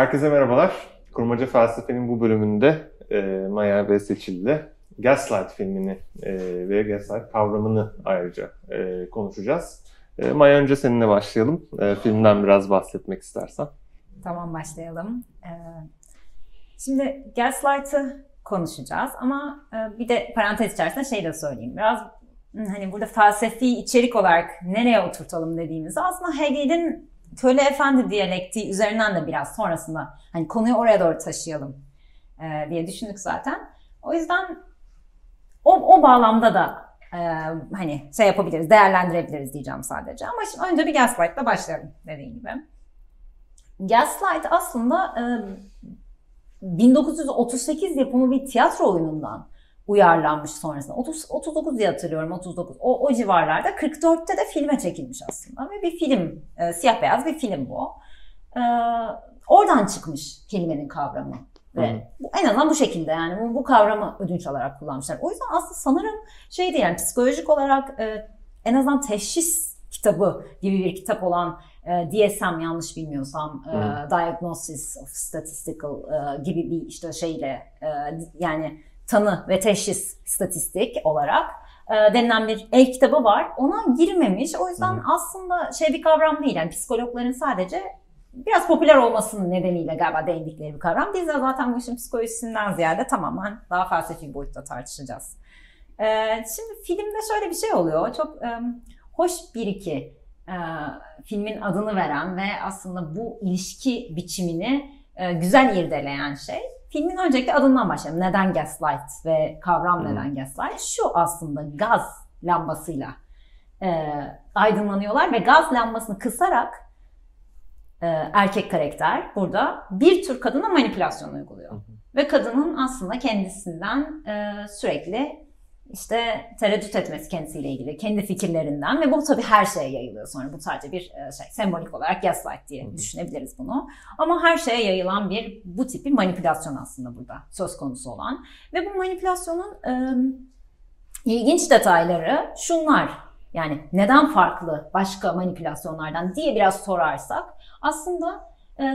Herkese merhabalar. Kurmaca Felsefe'nin bu bölümünde e, Maya ve Seçil'de Gaslight filmini e, ve Gaslight kavramını ayrıca e, konuşacağız. E, Maya önce seninle başlayalım. E, filmden biraz bahsetmek istersen. Tamam başlayalım. E, şimdi Gaslight'ı konuşacağız ama e, bir de parantez içerisinde şey de söyleyeyim. Biraz hani burada felsefi içerik olarak nereye oturtalım dediğimizde aslında Hegel'in köle efendi diyalektiği üzerinden de biraz sonrasında hani konuyu oraya doğru taşıyalım e, diye düşündük zaten. O yüzden o, o bağlamda da e, hani şey yapabiliriz, değerlendirebiliriz diyeceğim sadece. Ama şimdi önce bir Gaslight'la başlayalım dediğim gibi. Gaslight aslında e, 1938 yapımı bir tiyatro oyunundan uyarlanmış sonrasında. 30, 39 diye hatırlıyorum 39. O, o civarlarda 44'te de filme çekilmiş aslında. Ve bir film, e, siyah beyaz bir film bu. E, oradan çıkmış kelimenin kavramı. Ve bu, en azından bu şekilde yani bu, bu kavramı ödünç alarak kullanmışlar. O yüzden aslında sanırım şeydi yani psikolojik olarak e, en azından teşhis kitabı gibi bir kitap olan e, DSM yanlış bilmiyorsam e, Diagnosis of Statistical e, gibi bir işte şeyle e, yani tanı ve teşhis statistik olarak e, denilen bir el kitabı var. Ona girmemiş. O yüzden Hı. aslında şey bir kavram değil. Yani psikologların sadece biraz popüler olmasının nedeniyle galiba değindikleri bir kavram. Biz de zaten bu işin psikolojisinden ziyade tamamen daha felsefi boyutta tartışacağız. E, şimdi filmde şöyle bir şey oluyor. Çok e, hoş bir iki e, filmin adını veren ve aslında bu ilişki biçimini e, güzel irdeleyen şey Filmin öncelikle adından başlayalım. Neden gaslight ve kavram hmm. neden gaslight? Şu aslında gaz lambasıyla e, aydınlanıyorlar ve gaz lambasını kısarak e, erkek karakter burada bir tür kadına manipülasyon uyguluyor. Hı Ve kadının aslında kendisinden e, sürekli işte tereddüt etmesi kendisiyle ilgili, kendi fikirlerinden ve bu tabii her şeye yayılıyor sonra. Bu sadece bir e, şey, sembolik olarak gaslight diye düşünebiliriz bunu. Ama her şeye yayılan bir bu tip bir manipülasyon aslında burada söz konusu olan. Ve bu manipülasyonun e, ilginç detayları şunlar. Yani neden farklı başka manipülasyonlardan diye biraz sorarsak aslında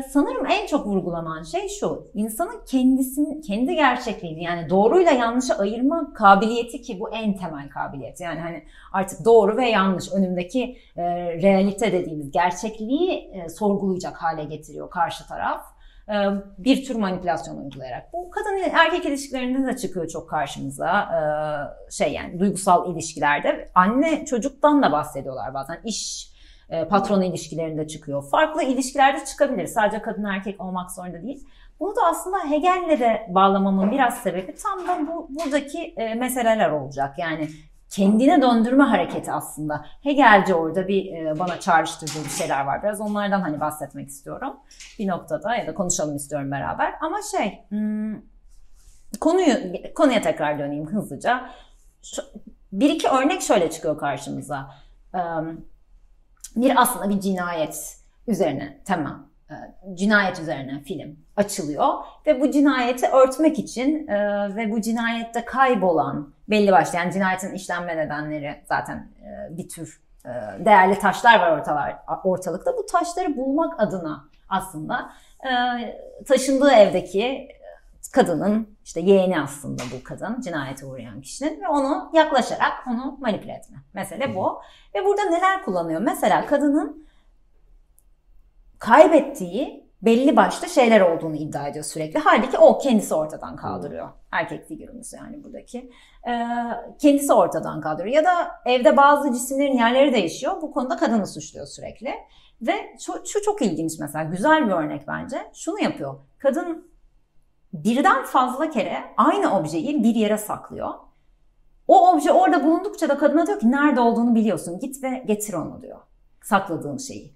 sanırım en çok vurgulanan şey şu. İnsanın kendisini, kendi gerçekliğini yani doğruyla yanlışı ayırma kabiliyeti ki bu en temel kabiliyet. Yani hani artık doğru ve yanlış önümdeki e, realite dediğimiz gerçekliği e, sorgulayacak hale getiriyor karşı taraf. E, bir tür manipülasyon uygulayarak. Bu kadın erkek ilişkilerinde de çıkıyor çok karşımıza. E, şey yani duygusal ilişkilerde. Anne çocuktan da bahsediyorlar bazen. İş patron ilişkilerinde çıkıyor. Farklı ilişkilerde çıkabilir. Sadece kadın erkek olmak zorunda değil. Bunu da aslında Hegel'le de bağlamamın biraz sebebi tam da bu, buradaki e, meseleler olacak. Yani kendine döndürme hareketi aslında. Hegelci orada bir e, bana çağrıştırdığı bir şeyler var. Biraz onlardan hani bahsetmek istiyorum. Bir noktada ya da konuşalım istiyorum beraber. Ama şey hmm, konuyu konuya tekrar döneyim hızlıca. Şu, bir iki örnek şöyle çıkıyor karşımıza. Um, bir aslında bir cinayet üzerine tamam e, cinayet üzerine film açılıyor ve bu cinayeti örtmek için e, ve bu cinayette kaybolan belli başlı yani cinayetin işlenme nedenleri zaten e, bir tür değerli taşlar var ortalar, ortalıkta. Bu taşları bulmak adına aslında taşındığı evdeki kadının işte yeğeni aslında bu kadın cinayete uğrayan kişinin ve onu yaklaşarak onu manipüle etme. Mesele bu. Ve burada neler kullanıyor? Mesela kadının kaybettiği belli başlı şeyler olduğunu iddia ediyor sürekli. Halbuki o kendisi ortadan kaldırıyor. Erkek figürümüz yani buradaki. Ee, kendisi ortadan kaldırıyor. Ya da evde bazı cisimlerin yerleri değişiyor. Bu konuda kadını suçluyor sürekli. Ve şu, şu çok ilginç mesela. Güzel bir örnek bence. Şunu yapıyor. Kadın birden fazla kere aynı objeyi bir yere saklıyor. O obje orada bulundukça da kadına diyor ki nerede olduğunu biliyorsun git ve getir onu diyor. Sakladığın şeyi.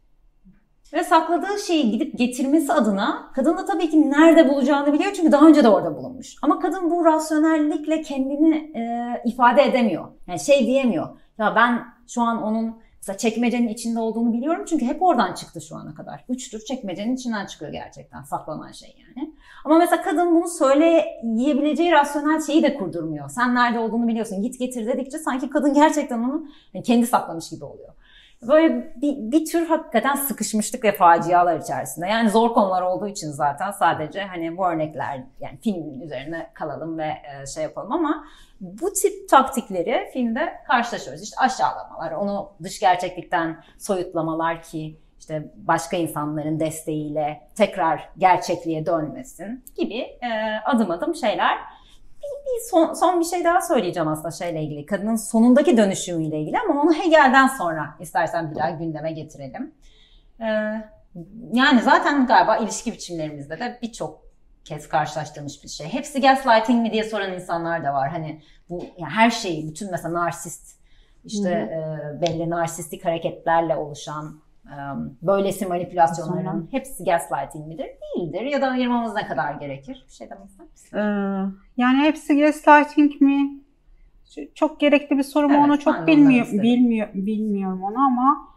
Ve sakladığı şeyi gidip getirmesi adına kadın da tabii ki nerede bulacağını biliyor çünkü daha önce de orada bulunmuş. Ama kadın bu rasyonellikle kendini e, ifade edemiyor. Yani şey diyemiyor. Ya ben şu an onun Mesela çekmecenin içinde olduğunu biliyorum çünkü hep oradan çıktı şu ana kadar. Üç çekmecenin içinden çıkıyor gerçekten saklanan şey yani. Ama mesela kadın bunu söyleyebileceği rasyonel şeyi de kurdurmuyor. Sen nerede olduğunu biliyorsun git getir dedikçe sanki kadın gerçekten onu kendi saklamış gibi oluyor. Böyle bir, bir tür hakikaten sıkışmışlık ve facialar içerisinde. Yani zor konular olduğu için zaten sadece hani bu örnekler yani film üzerine kalalım ve e, şey yapalım ama bu tip taktikleri filmde karşılaşıyoruz. İşte aşağılamalar, onu dış gerçeklikten soyutlamalar ki işte başka insanların desteğiyle tekrar gerçekliğe dönmesin gibi e, adım adım şeyler. Bir, bir son, son bir şey daha söyleyeceğim aslında şeyle ilgili. Kadının sonundaki dönüşümüyle ilgili ama onu Hegel'den sonra istersen bir daha gündeme getirelim. E, yani zaten galiba ilişki biçimlerimizde de birçok kez karşılaştığımız bir şey. Hepsi gaslighting mi diye soran insanlar da var. Hani bu yani her şeyi, bütün mesela narsist işte e, belli narsistik hareketlerle oluşan böylesi manipülasyonların hepsi gaslighting midir? Değildir. Ya da ayırmamız ne kadar gerekir? Bir şey demek ister misin? Ee, yani hepsi gaslighting mi? Çok gerekli bir soru mu evet, onu çok bilmiyor, bilmiyor, bilmiyorum onu ama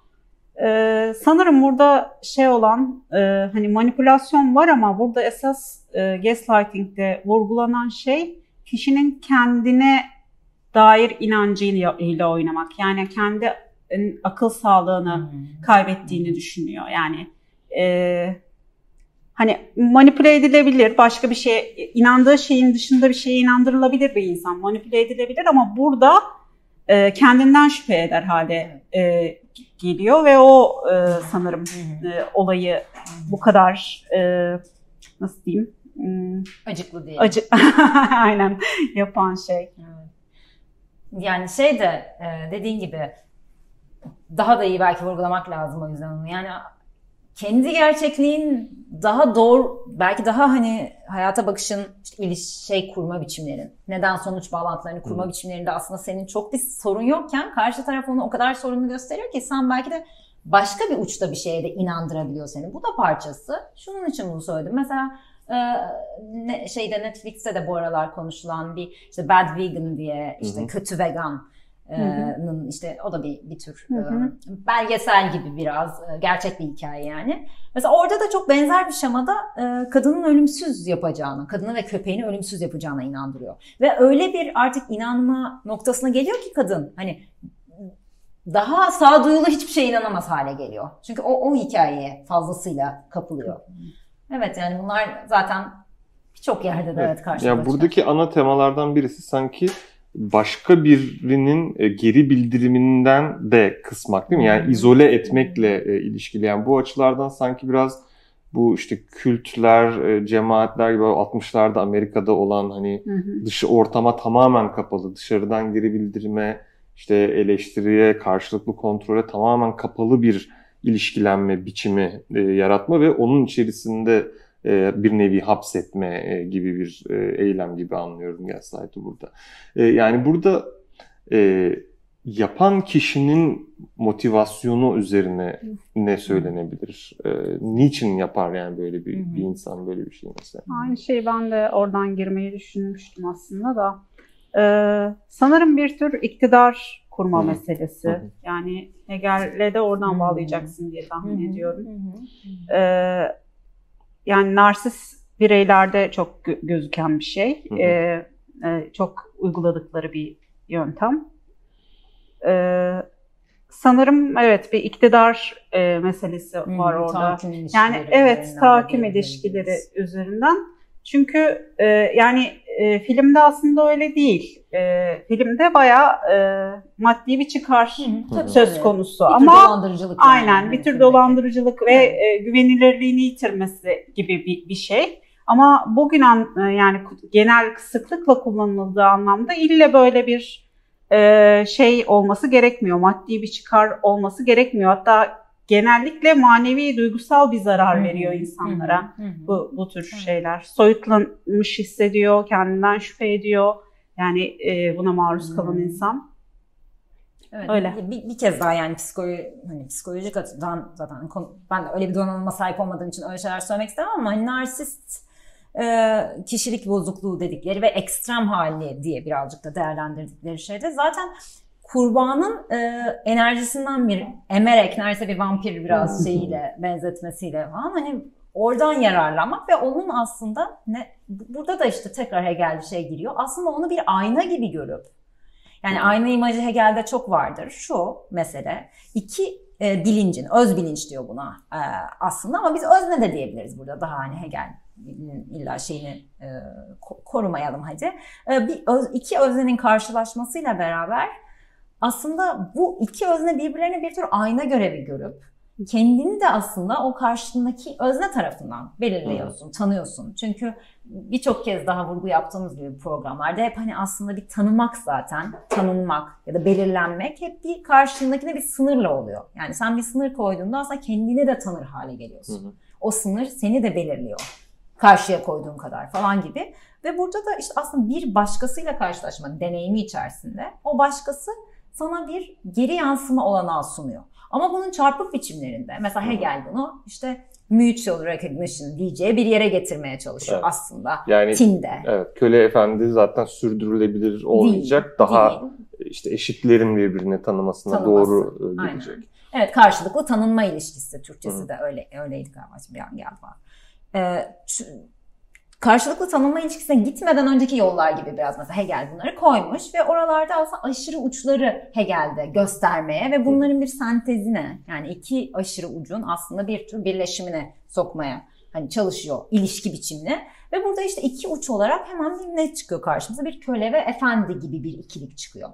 e, sanırım burada şey olan e, hani manipülasyon var ama burada esas e, gaslighting'de vurgulanan şey kişinin kendine dair inancıyla oynamak. Yani kendi akıl sağlığını hmm. kaybettiğini düşünüyor. Yani e, hani manipüle edilebilir, başka bir şey inandığı şeyin dışında bir şeye inandırılabilir bir insan. Manipüle edilebilir ama burada e, kendinden şüphe eder hale e, geliyor ve o e, sanırım e, olayı bu kadar e, nasıl diyeyim? Hmm, Acıklı değil. Acı aynen yapan şey. Yani şey de e, dediğin gibi daha da iyi belki vurgulamak lazım o yüzden onu. Yani kendi gerçekliğin daha doğru, belki daha hani hayata bakışın, işte iliş, şey kurma biçimlerin, neden sonuç bağlantılarını kurma hmm. biçimlerinde aslında senin çok bir sorun yokken karşı taraf onu o kadar sorunlu gösteriyor ki sen belki de başka bir uçta bir şeye de inandırabiliyor seni. Bu da parçası. Şunun için bunu söyledim. Mesela e, şeyde Netflix'te de bu aralar konuşulan bir işte Bad Vegan diye işte hı kötü vegan Hı işte o da bir bir tür hı hı. belgesel gibi biraz gerçek bir hikaye yani. Mesela orada da çok benzer bir şemada kadının ölümsüz yapacağını, kadını ve köpeğini ölümsüz yapacağına inandırıyor. Ve öyle bir artık inanma noktasına geliyor ki kadın hani daha sağduyulu hiçbir şeye inanamaz hale geliyor. Çünkü o, o hikayeye fazlasıyla kapılıyor. Evet yani bunlar zaten birçok yerde de evet, evet karşılaşıyor. Yani buradaki ana temalardan birisi sanki başka birinin e, geri bildiriminden de kısmak değil mi? Yani izole etmekle e, ilişkili. Yani bu açılardan sanki biraz bu işte kültler, e, cemaatler gibi 60'larda Amerika'da olan hani dışı ortama tamamen kapalı, dışarıdan geri bildirime, işte eleştiriye, karşılıklı kontrole tamamen kapalı bir ilişkilenme biçimi yaratma ve onun içerisinde e, bir nevi hapsetme e, gibi bir e, eylem gibi anlıyorum Gaslight'ı burada. Yani burada yapan kişinin motivasyonu üzerine ne söylenebilir? Niçin yapar yani böyle bir, bir insan böyle bir şey mesela? Aynı şeyi ben de oradan girmeyi düşünmüştüm aslında da. Ee, sanırım bir tür iktidar kurma Hı-hı. meselesi. Hı-hı. Yani Hegel'le de oradan Hı-hı. bağlayacaksın diye tahmin Hı-hı. ediyorum. Hı-hı. Ee, yani narsist bireylerde çok gö- gözüken bir şey. Hı hı. Ee, e, çok uyguladıkları bir yöntem. Ee, sanırım evet bir iktidar e, meselesi var orada. Yani evet tahakküm ilişkileri üzerinden. Çünkü e, yani e, filmde aslında öyle değil. E, filmde bayağı e, maddi bir çıkar Hı, söz konusu. Bir Ama dolandırıcılık aynen yani. bir tür dolandırıcılık ve e, güvenilirliğini yitirmesi gibi bir, bir şey. Ama bugün an, e, yani genel sıklıkla kullanıldığı anlamda ille böyle bir e, şey olması gerekmiyor. Maddi bir çıkar olması gerekmiyor. Hatta genellikle manevi duygusal bir zarar veriyor insanlara bu bu tür şeyler. Soyutlanmış hissediyor, kendinden şüphe ediyor. Yani e, buna maruz kalan insan. Evet, öyle. Bir, bir kez daha yani psikoloji, hani psikolojik açıdan zaten ben de öyle bir donanıma sahip olmadığım için öyle şeyler söylemek istemem ama hani narsist e, kişilik bozukluğu dedikleri ve ekstrem hali diye birazcık da değerlendirdikleri şeyde zaten kurbanın e, enerjisinden bir emerek neredeyse bir vampir biraz şeyiyle benzetmesiyle falan hani oradan yararlanmak ve onun aslında ne burada da işte tekrar Hegel bir şey giriyor. Aslında onu bir ayna gibi görüp Yani ayna imajı Hegel'de çok vardır. Şu mesele iki e, bilincin, öz bilinç diyor buna e, aslında ama biz özne de diyebiliriz burada daha hani Hegel illa şeyini e, korumayalım hadi. E, bir öz, iki öznenin karşılaşmasıyla beraber aslında bu iki özne birbirlerine bir tür ayna görevi görüp kendini de aslında o karşındaki özne tarafından belirliyorsun, hmm. tanıyorsun. Çünkü birçok kez daha vurgu yaptığımız gibi programlarda hep hani aslında bir tanımak zaten, tanınmak ya da belirlenmek hep bir karşındakine bir sınırla oluyor. Yani sen bir sınır koyduğunda aslında kendini de tanır hale geliyorsun. Hmm. O sınır seni de belirliyor. Karşıya koyduğun kadar falan gibi. Ve burada da işte aslında bir başkasıyla karşılaşma deneyimi içerisinde o başkası sana bir geri yansıma olanağı sunuyor. Ama bunun çarpık biçimlerinde mesela Hegel bunu işte mutual recognition diyeceği bir yere getirmeye çalışıyor evet. aslında yani, Tinde. Evet, köle efendi zaten sürdürülebilir olmayacak. Değil, Daha değil. işte eşitlerin birbirini tanımasına Tanıması. doğru gidecek. Aynen. Evet, karşılıklı tanınma ilişkisi Türkçesi Hı. de öyle öyleydi galiba. Şimdi geldi bana. Ee, karşılıklı tanınma ilişkisine gitmeden önceki yollar gibi biraz mesela Hegel bunları koymuş ve oralarda aslında aşırı uçları Hegel'de göstermeye ve bunların bir sentezine yani iki aşırı ucun aslında bir tür birleşimine sokmaya hani çalışıyor ilişki biçimine ve burada işte iki uç olarak hemen bir ne çıkıyor karşımıza bir köle ve efendi gibi bir ikilik çıkıyor.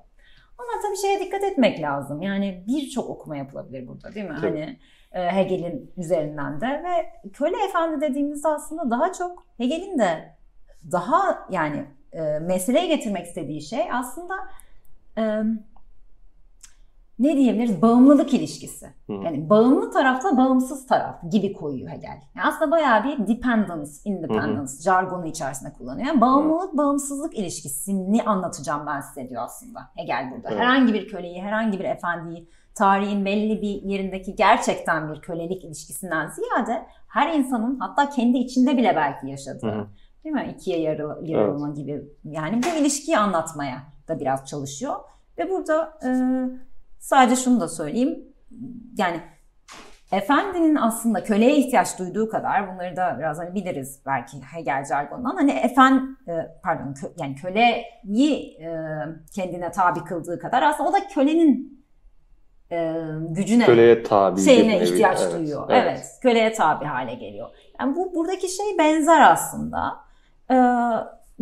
Ama tabii şeye dikkat etmek lazım. Yani birçok okuma yapılabilir burada değil mi? Tabii. Hani Hegel'in üzerinden de ve köle efendi dediğimizde aslında daha çok Hegel'in de daha yani e, meseleye getirmek istediği şey aslında e, ne diyebiliriz? Bağımlılık ilişkisi. Hı. Yani bağımlı tarafla bağımsız taraf gibi koyuyor Hegel. Yani aslında bayağı bir dependence, independence hı jargonu içerisinde kullanıyor. Yani bağımlılık, bağımsızlık ilişkisini anlatacağım ben size diyor aslında Hegel burada. Evet. Herhangi bir köleyi, herhangi bir efendiyi tarihin belli bir yerindeki gerçekten bir kölelik ilişkisinden ziyade her insanın hatta kendi içinde bile belki yaşadığı Hı-hı. değil mi? İkiye yarı, yarılma evet. gibi yani bu ilişkiyi anlatmaya da biraz çalışıyor. Ve burada e, sadece şunu da söyleyeyim yani efendinin aslında köleye ihtiyaç duyduğu kadar bunları da biraz hani biliriz belki Hegel jargonundan hani efen pardon kö, yani köleyi e, kendine tabi kıldığı kadar aslında o da kölenin e, gücüne, köleye tabi şeyine ihtiyaç evet, duyuyor. Evet. evet, köleye tabi hale geliyor. Yani bu buradaki şey benzer aslında. E,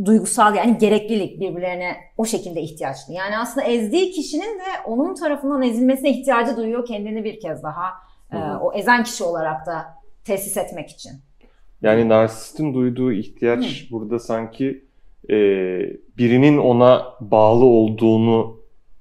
duygusal yani gereklilik birbirlerine o şekilde ihtiyaçlı. Yani aslında ezdiği kişinin de onun tarafından ezilmesine ihtiyacı duyuyor kendini bir kez daha e, o ezen kişi olarak da tesis etmek için. Yani narsistin duyduğu ihtiyaç Hı. burada sanki e, birinin ona bağlı olduğunu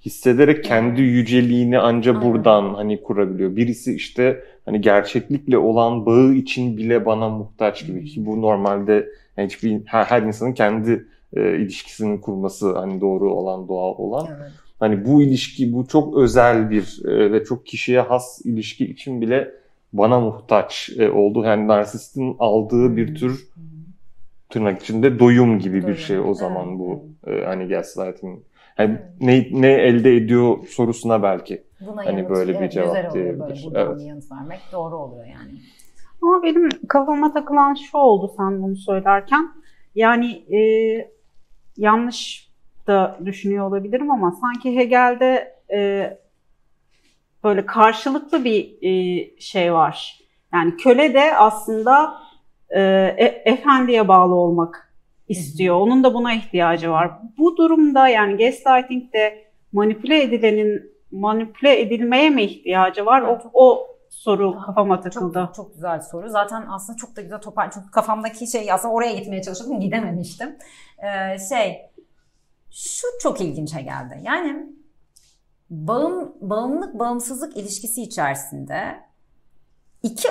hissederek kendi yüceliğini anca buradan hani kurabiliyor. Birisi işte hani gerçeklikle olan bağı için bile bana muhtaç gibi ki bu normalde yani hiçbir her, her insanın kendi e, ilişkisini kurması hani doğru olan doğal olan. Evet. Hani bu ilişki bu çok özel bir e, ve çok kişiye has ilişki için bile bana muhtaç e, oldu. Yani narsistin aldığı bir tür tırnak içinde doyum gibi doyum. bir şey o zaman bu e, hani gaslighting Hani ne, ne elde ediyor sorusuna belki. Buna hani yanıt, böyle bir cevap diyebilir. Böyle evet. yanıt vermek doğru oluyor yani. Ama benim kafama takılan şu oldu sen bunu söylerken. Yani e, yanlış da düşünüyor olabilirim ama sanki Hegel'de e, böyle karşılıklı bir e, şey var. Yani köle de aslında e, e, efendiye bağlı olmak istiyor. Onun da buna ihtiyacı var. Bu durumda yani gaslighting'de manipüle edilenin manipüle edilmeye mi ihtiyacı var? O, o soru kafama takıldı. Çok, çok güzel soru. Zaten aslında çok da güzel topar. Çünkü kafamdaki şey aslında oraya gitmeye çalışıyordum. Gidememiştim. Ee, şey şu çok ilginçe geldi. Yani bağım, bağımlılık bağımsızlık ilişkisi içerisinde iki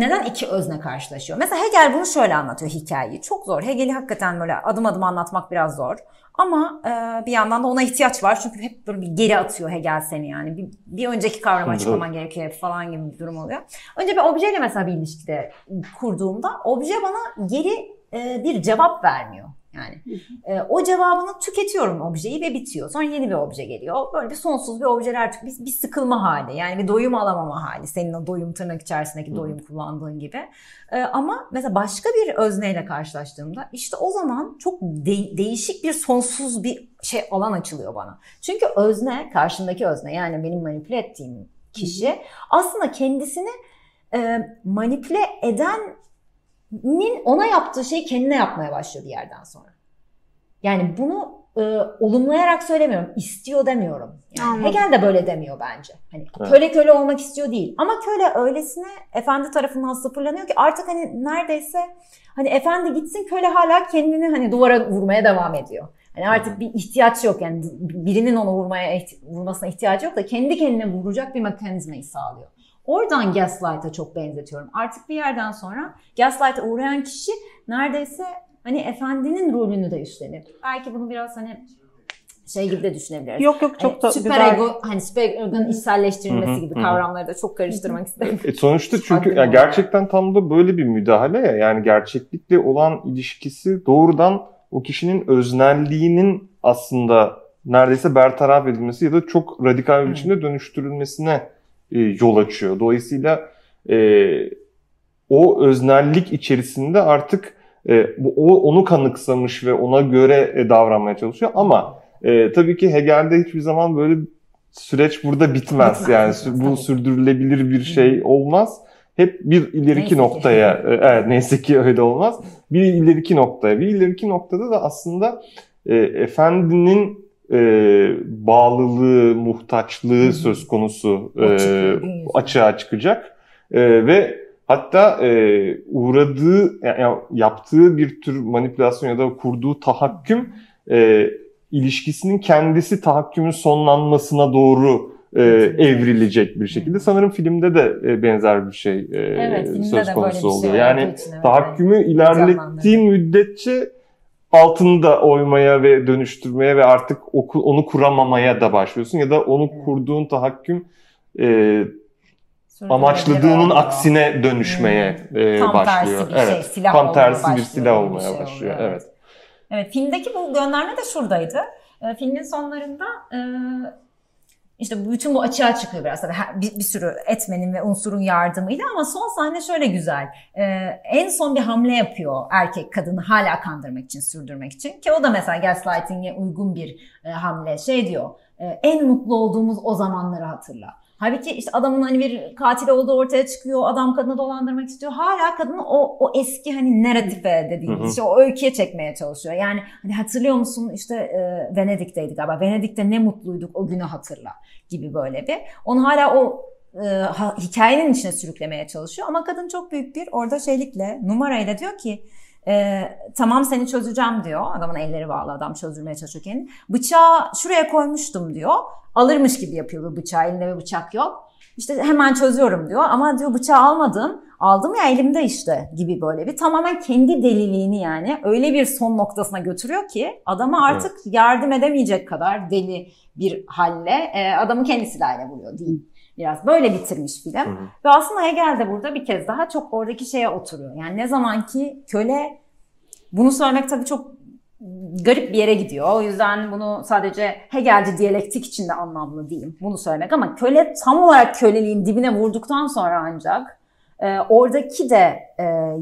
neden iki özne karşılaşıyor? Mesela Hegel bunu şöyle anlatıyor hikayeyi. Çok zor. Hegel'i hakikaten böyle adım adım anlatmak biraz zor. Ama e, bir yandan da ona ihtiyaç var. Çünkü hep böyle bir geri atıyor Hegel seni yani. Bir, bir önceki kavramı açıklaman gerekiyor falan gibi bir durum oluyor. Önce bir objeyle mesela bir ilişkide kurduğumda obje bana geri e, bir cevap vermiyor. Yani e, o cevabını tüketiyorum objeyi ve bitiyor. Sonra yeni bir obje geliyor. Böyle bir sonsuz bir objeler bir, bir sıkılma hali. Yani bir doyum alamama hali. Senin o doyum tırnak içerisindeki doyum kullandığın gibi. E, ama mesela başka bir özneyle karşılaştığımda işte o zaman çok de- değişik bir sonsuz bir şey alan açılıyor bana. Çünkü özne, karşındaki özne yani benim manipüle ettiğim kişi aslında kendisini e, manipüle edenin ona yaptığı şeyi kendine yapmaya başlıyor bir yerden sonra. Yani bunu e, olumlayarak söylemiyorum, istiyor demiyorum. Yani Anladım. Hegel de böyle demiyor bence. Hani Evet. köle köle olmak istiyor değil. Ama köle öylesine efendi tarafından sıfırlanıyor ki artık hani neredeyse hani efendi gitsin köle hala kendini hani duvara vurmaya devam ediyor. Hani artık bir ihtiyaç yok yani birinin onu vurmaya vurmasına ihtiyacı yok da kendi kendine vuracak bir mekanizmayı sağlıyor. Oradan gaslight'a çok benzetiyorum. Artık bir yerden sonra gaslight'a uğrayan kişi neredeyse hani efendinin rolünü de üstlenir. Belki bunu biraz hani şey gibi de düşünebiliriz. Yok yok çok da Hani süper güzel. ego, hani süper ego'nun içselleştirilmesi Hı hı, gibi hı kavramları da çok karıştırmak istemiyorum. E sonuçta çünkü ya gerçekten tam da böyle bir müdahale ya. Yani gerçeklikle olan ilişkisi doğrudan o kişinin öznelliğinin aslında neredeyse bertaraf edilmesi ya da çok radikal bir biçimde dönüştürülmesine e, yol açıyor. Dolayısıyla e, o öznellik içerisinde artık e, bu, o onu kanıksamış ve ona göre e, davranmaya çalışıyor ama e, tabii ki Hegel'de hiçbir zaman böyle süreç burada bitmez. Yani bu sürdürülebilir bir şey olmaz. Hep bir ileriki Neyse ki. noktaya, e, evet neyse ki öyle olmaz. Bir ileriki noktaya, bir ileriki noktada da aslında e, efendinin e, bağlılığı, muhtaçlığı söz konusu e, açığa çıkacak. E, ve hatta e, uğradığı, yani yaptığı bir tür manipülasyon ya da kurduğu tahakküm e, ilişkisinin kendisi tahakkümün sonlanmasına doğru e, evrilecek bir şekilde. Sanırım filmde de e, benzer bir şey e, Evet, söz konusu oluyor. şey yani olduğu için, evet, tahakkümü ilerlettiğin müddetçe altını da oymaya ve dönüştürmeye ve artık onu kuramamaya da başlıyorsun ya da onu kurduğun tahakküm e, amaçladığının aksine dönüşmeye e, Tam başlıyor. tersi bir şey, evet. silah Tam olmaya tersi bir başlıyor silah gibi bir olmaya şey başlıyor. oluyor, Evet. Evet, filmdeki bu gönderme de şuradaydı. E, filmin sonlarında e, işte bütün bu açığa çıkıyor biraz tabii bir, bir sürü etmenin ve unsurun yardımıyla ama son sahne şöyle güzel. E, en son bir hamle yapıyor erkek kadını hala kandırmak için, sürdürmek için ki o da mesela gaslighting'e uygun bir e, hamle. Şey diyor, e, en mutlu olduğumuz o zamanları hatırla. Halbuki işte adamın hani bir katil olduğu ortaya çıkıyor. Adam kadını dolandırmak istiyor. Hala kadını o, o eski hani narratife dediğimiz işte o öyküye çekmeye çalışıyor. Yani hani hatırlıyor musun işte e, Venedik'teydi galiba. Venedik'te ne mutluyduk o günü hatırla gibi böyle bir. Onu hala o e, ha- hikayenin içine sürüklemeye çalışıyor. Ama kadın çok büyük bir orada şeylikle numarayla diyor ki e, tamam seni çözeceğim diyor. Adamın elleri bağlı adam çözdürmeye çalışıyor kendini. Bıçağı şuraya koymuştum diyor. Alırmış gibi yapıyor bu bıçağı elinde bir bıçak yok. İşte hemen çözüyorum diyor ama diyor bıçağı almadın. Aldım ya elimde işte gibi böyle bir tamamen kendi deliliğini yani öyle bir son noktasına götürüyor ki adama artık yardım edemeyecek kadar deli bir halle e, adamı kendi silahıyla vuruyor değil. Biraz böyle bitirmiş film. Hı hı. Ve aslında Hegel de burada bir kez daha çok oradaki şeye oturuyor. Yani ne zaman ki köle bunu söylemek tabii çok garip bir yere gidiyor. O yüzden bunu sadece Hegelci diyalektik içinde anlamlı değil bunu söylemek ama köle tam olarak köleliğin dibine vurduktan sonra ancak e, oradaki de e,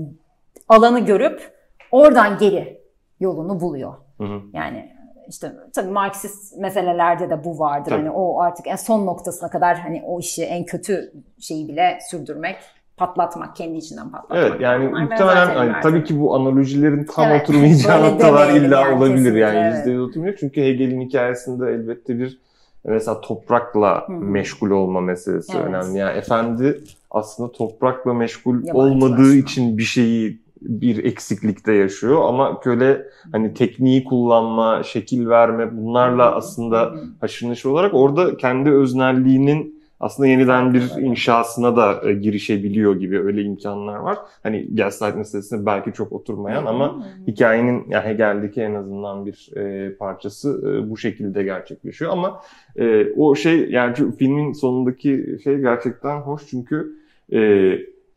alanı görüp oradan geri yolunu buluyor. Hı hı. Yani işte tabii Marksist meselelerde de bu vardır. Tabii. Hani o artık en son noktasına kadar hani o işi en kötü şeyi bile sürdürmek, patlatmak, kendi içinden patlatmak. Evet yani muhtemelen terimlerdir. tabii ki bu analojilerin tam Evet, oturmayacağı noktalar illa yani, olabilir yani evet. yüzde yüz oturmuyor. Çünkü Hegel'in hikayesinde elbette bir mesela toprakla Hı hı. meşgul olma meselesi Evet. önemli. Yani efendi aslında toprakla meşgul Yabancılaşma. olmadığı için bir şeyi bir eksiklikte yaşıyor ama köle hani tekniği kullanma, şekil verme bunlarla aslında haşır neşir olarak orada kendi öznelliğinin aslında yeniden bir inşasına da e, girişebiliyor gibi öyle imkanlar var. Hani gaslight meselesine belki çok oturmayan ama hikayenin yani Hegel'deki en azından bir e, parçası e, bu şekilde gerçekleşiyor ama e, o şey yani filmin sonundaki şey gerçekten hoş çünkü e,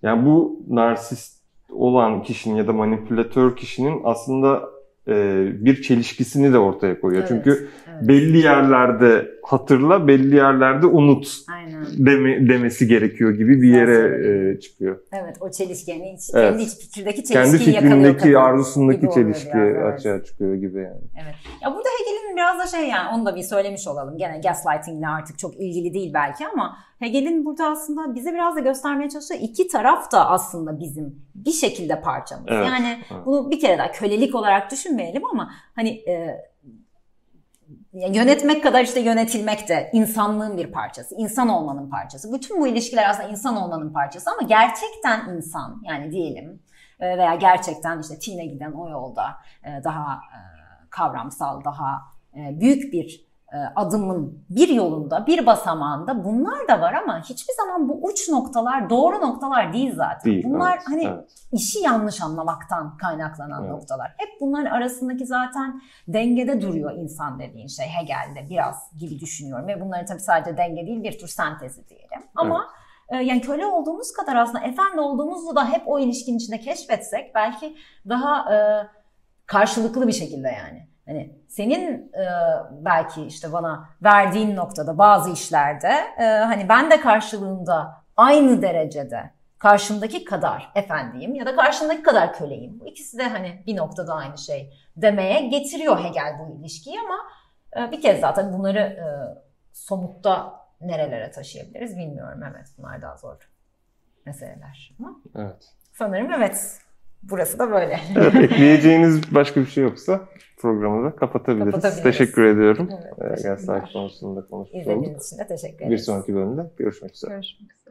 yani bu narsist olan kişinin ya da manipülatör kişinin aslında e, bir çelişkisini de ortaya koyuyor. Evet, Çünkü evet. belli yerlerde hatırla, belli yerlerde unut Aynen. deme, demesi gerekiyor gibi bir yere e, çıkıyor. Evet o çelişki yani iç- Evet. kendi iç fikirdeki çelişkiyi Kendi fikrindeki, arzusundaki çelişki açığa çıkıyor gibi yani. Evet. Ya burada Hegel'in biraz da şey yani onu da bir söylemiş olalım. Gene gaslighting ile artık çok ilgili değil belki ama Hegel'in burada aslında bize biraz da göstermeye çalıştığı iki taraf da aslında bizim bir şekilde parçamız. Evet, Yani evet. bunu bir kere daha kölelik olarak düşünmeyelim ama hani e, yönetmek kadar işte yönetilmek de insanlığın bir parçası, insan olmanın parçası. Bütün bu ilişkiler aslında insan olmanın parçası ama gerçekten insan yani diyelim e, veya gerçekten işte Tine giden o yolda e, daha e, kavramsal, daha büyük bir adımın bir yolunda, bir basamağında bunlar da var ama hiçbir zaman bu uç noktalar doğru noktalar değil zaten. Değil. bunlar evet, hani evet. işi yanlış anlamaktan kaynaklanan Evet. noktalar. Hep bunların arasındaki zaten dengede duruyor insan dediğin şey Hegel'de biraz gibi düşünüyorum. Ve bunların tabii sadece denge değil bir tür sentezi diyelim. Ama e, yani köle olduğumuz kadar aslında efendi olduğumuzu da hep o ilişkinin içinde keşfetsek belki daha e, karşılıklı bir şekilde yani. Hani senin e, belki işte bana verdiğin noktada bazı işlerde e, hani ben de karşılığında aynı derecede karşımdaki kadar efendiyim ya da karşımdaki kadar köleyim. Bu ikisi de hani bir noktada aynı şey demeye getiriyor Hegel bu ilişkiyi ama e, bir kez daha tabii bunları e, somutta nerelere taşıyabiliriz bilmiyorum. Evet bunlar daha zor meseleler. Ama evet. sanırım evet burası da böyle. Evet, ekleyeceğiniz başka bir şey yoksa programı da kapatabiliriz. Kapatabiliriz. Teşekkür ediyorum. Evet, Ee. Gaslight konusunda konuşmuş olduk. İzlediğiniz için de teşekkür Bir ederiz. sonraki bölümde görüşmek üzere. Görüşmek üzere.